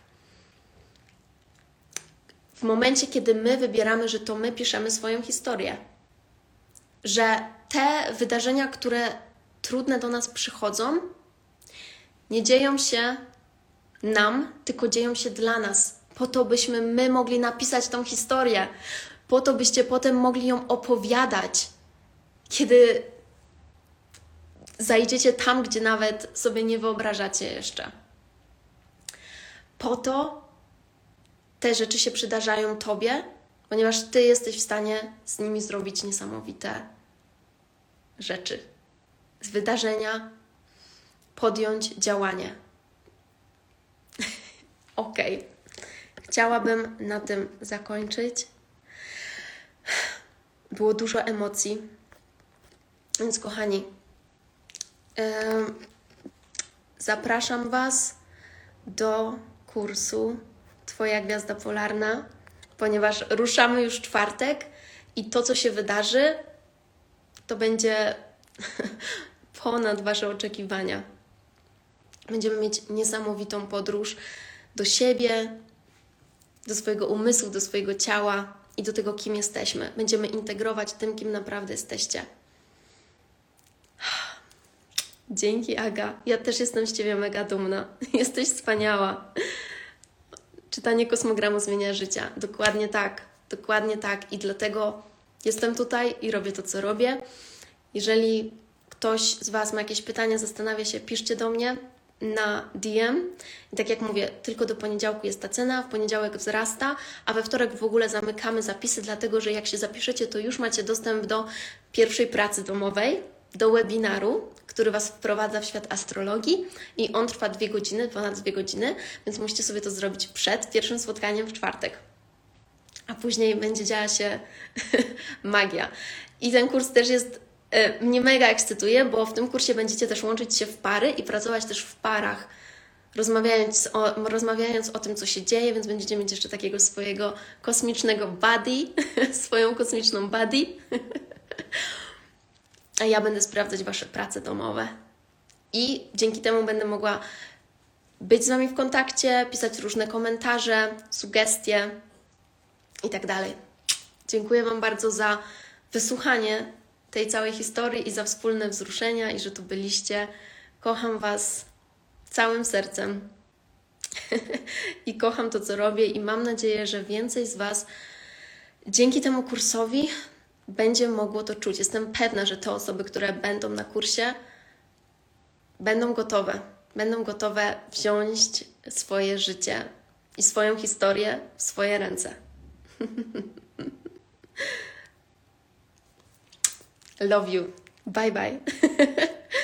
W momencie, kiedy my wybieramy, że to my piszemy swoją historię, że te wydarzenia, które trudne do nas przychodzą, nie dzieją się nam, tylko dzieją się dla nas, po to, byśmy my mogli napisać tą historię, po to, byście potem mogli ją opowiadać, kiedy zajdziecie tam, gdzie nawet sobie nie wyobrażacie jeszcze. Po to te rzeczy się przydarzają Tobie, ponieważ Ty jesteś w stanie z nimi zrobić niesamowite rzeczy. Z wydarzenia podjąć działanie. ok. Chciałabym na tym zakończyć. Było dużo emocji. Więc, kochani, zapraszam Was do kursu Twoja gwiazda polarna, ponieważ ruszamy już czwartek i to, co się wydarzy, to będzie ponad Wasze oczekiwania. Będziemy mieć niesamowitą podróż do siebie, do swojego umysłu, do swojego ciała i do tego, kim jesteśmy. Będziemy integrować tym, kim naprawdę jesteście. Dzięki, Aga. Ja też jestem z Ciebie mega dumna. Jesteś wspaniała. Czytanie kosmogramu zmienia życia. Dokładnie tak. Dokładnie tak. I dlatego jestem tutaj i robię to, co robię. Jeżeli ktoś z Was ma jakieś pytania, zastanawia się, piszcie do mnie na DM. I tak jak mówię, tylko do poniedziałku jest ta cena, w poniedziałek wzrasta, a we wtorek w ogóle zamykamy zapisy, dlatego że jak się zapiszecie, to już macie dostęp do pierwszej pracy domowej, do webinaru, który Was wprowadza w świat astrologii i on trwa dwie godziny, ponad dwie godziny, więc musicie sobie to zrobić przed pierwszym spotkaniem w czwartek. A później będzie działa się magia. I ten kurs też jest e, mnie mega ekscytuje, bo w tym kursie będziecie też łączyć się w pary i pracować też w parach rozmawiając o, rozmawiając o tym, co się dzieje, więc będziecie mieć jeszcze takiego swojego kosmicznego buddy, swoją kosmiczną buddy. A ja będę sprawdzać Wasze prace domowe. I dzięki temu będę mogła być z Wami w kontakcie, pisać różne komentarze, sugestie i tak. Dziękuję Wam bardzo za wysłuchanie tej całej historii i za wspólne wzruszenia i że tu byliście. Kocham Was całym sercem i kocham to, co robię i mam nadzieję, że więcej z Was dzięki temu kursowi będzie mogło to czuć. Jestem pewna, że te osoby, które będą na kursie, będą gotowe. Będą gotowe wziąć swoje życie i swoją historię w swoje ręce. Love you. Bye bye.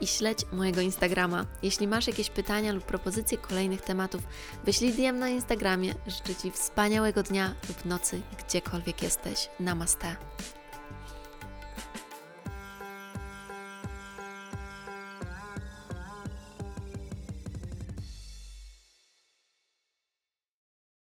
i śledź mojego Instagrama. Jeśli masz jakieś pytania lub propozycje kolejnych tematów, wyślij DM na Instagramie. Życzę Ci wspaniałego dnia lub nocy, gdziekolwiek jesteś. Namaste.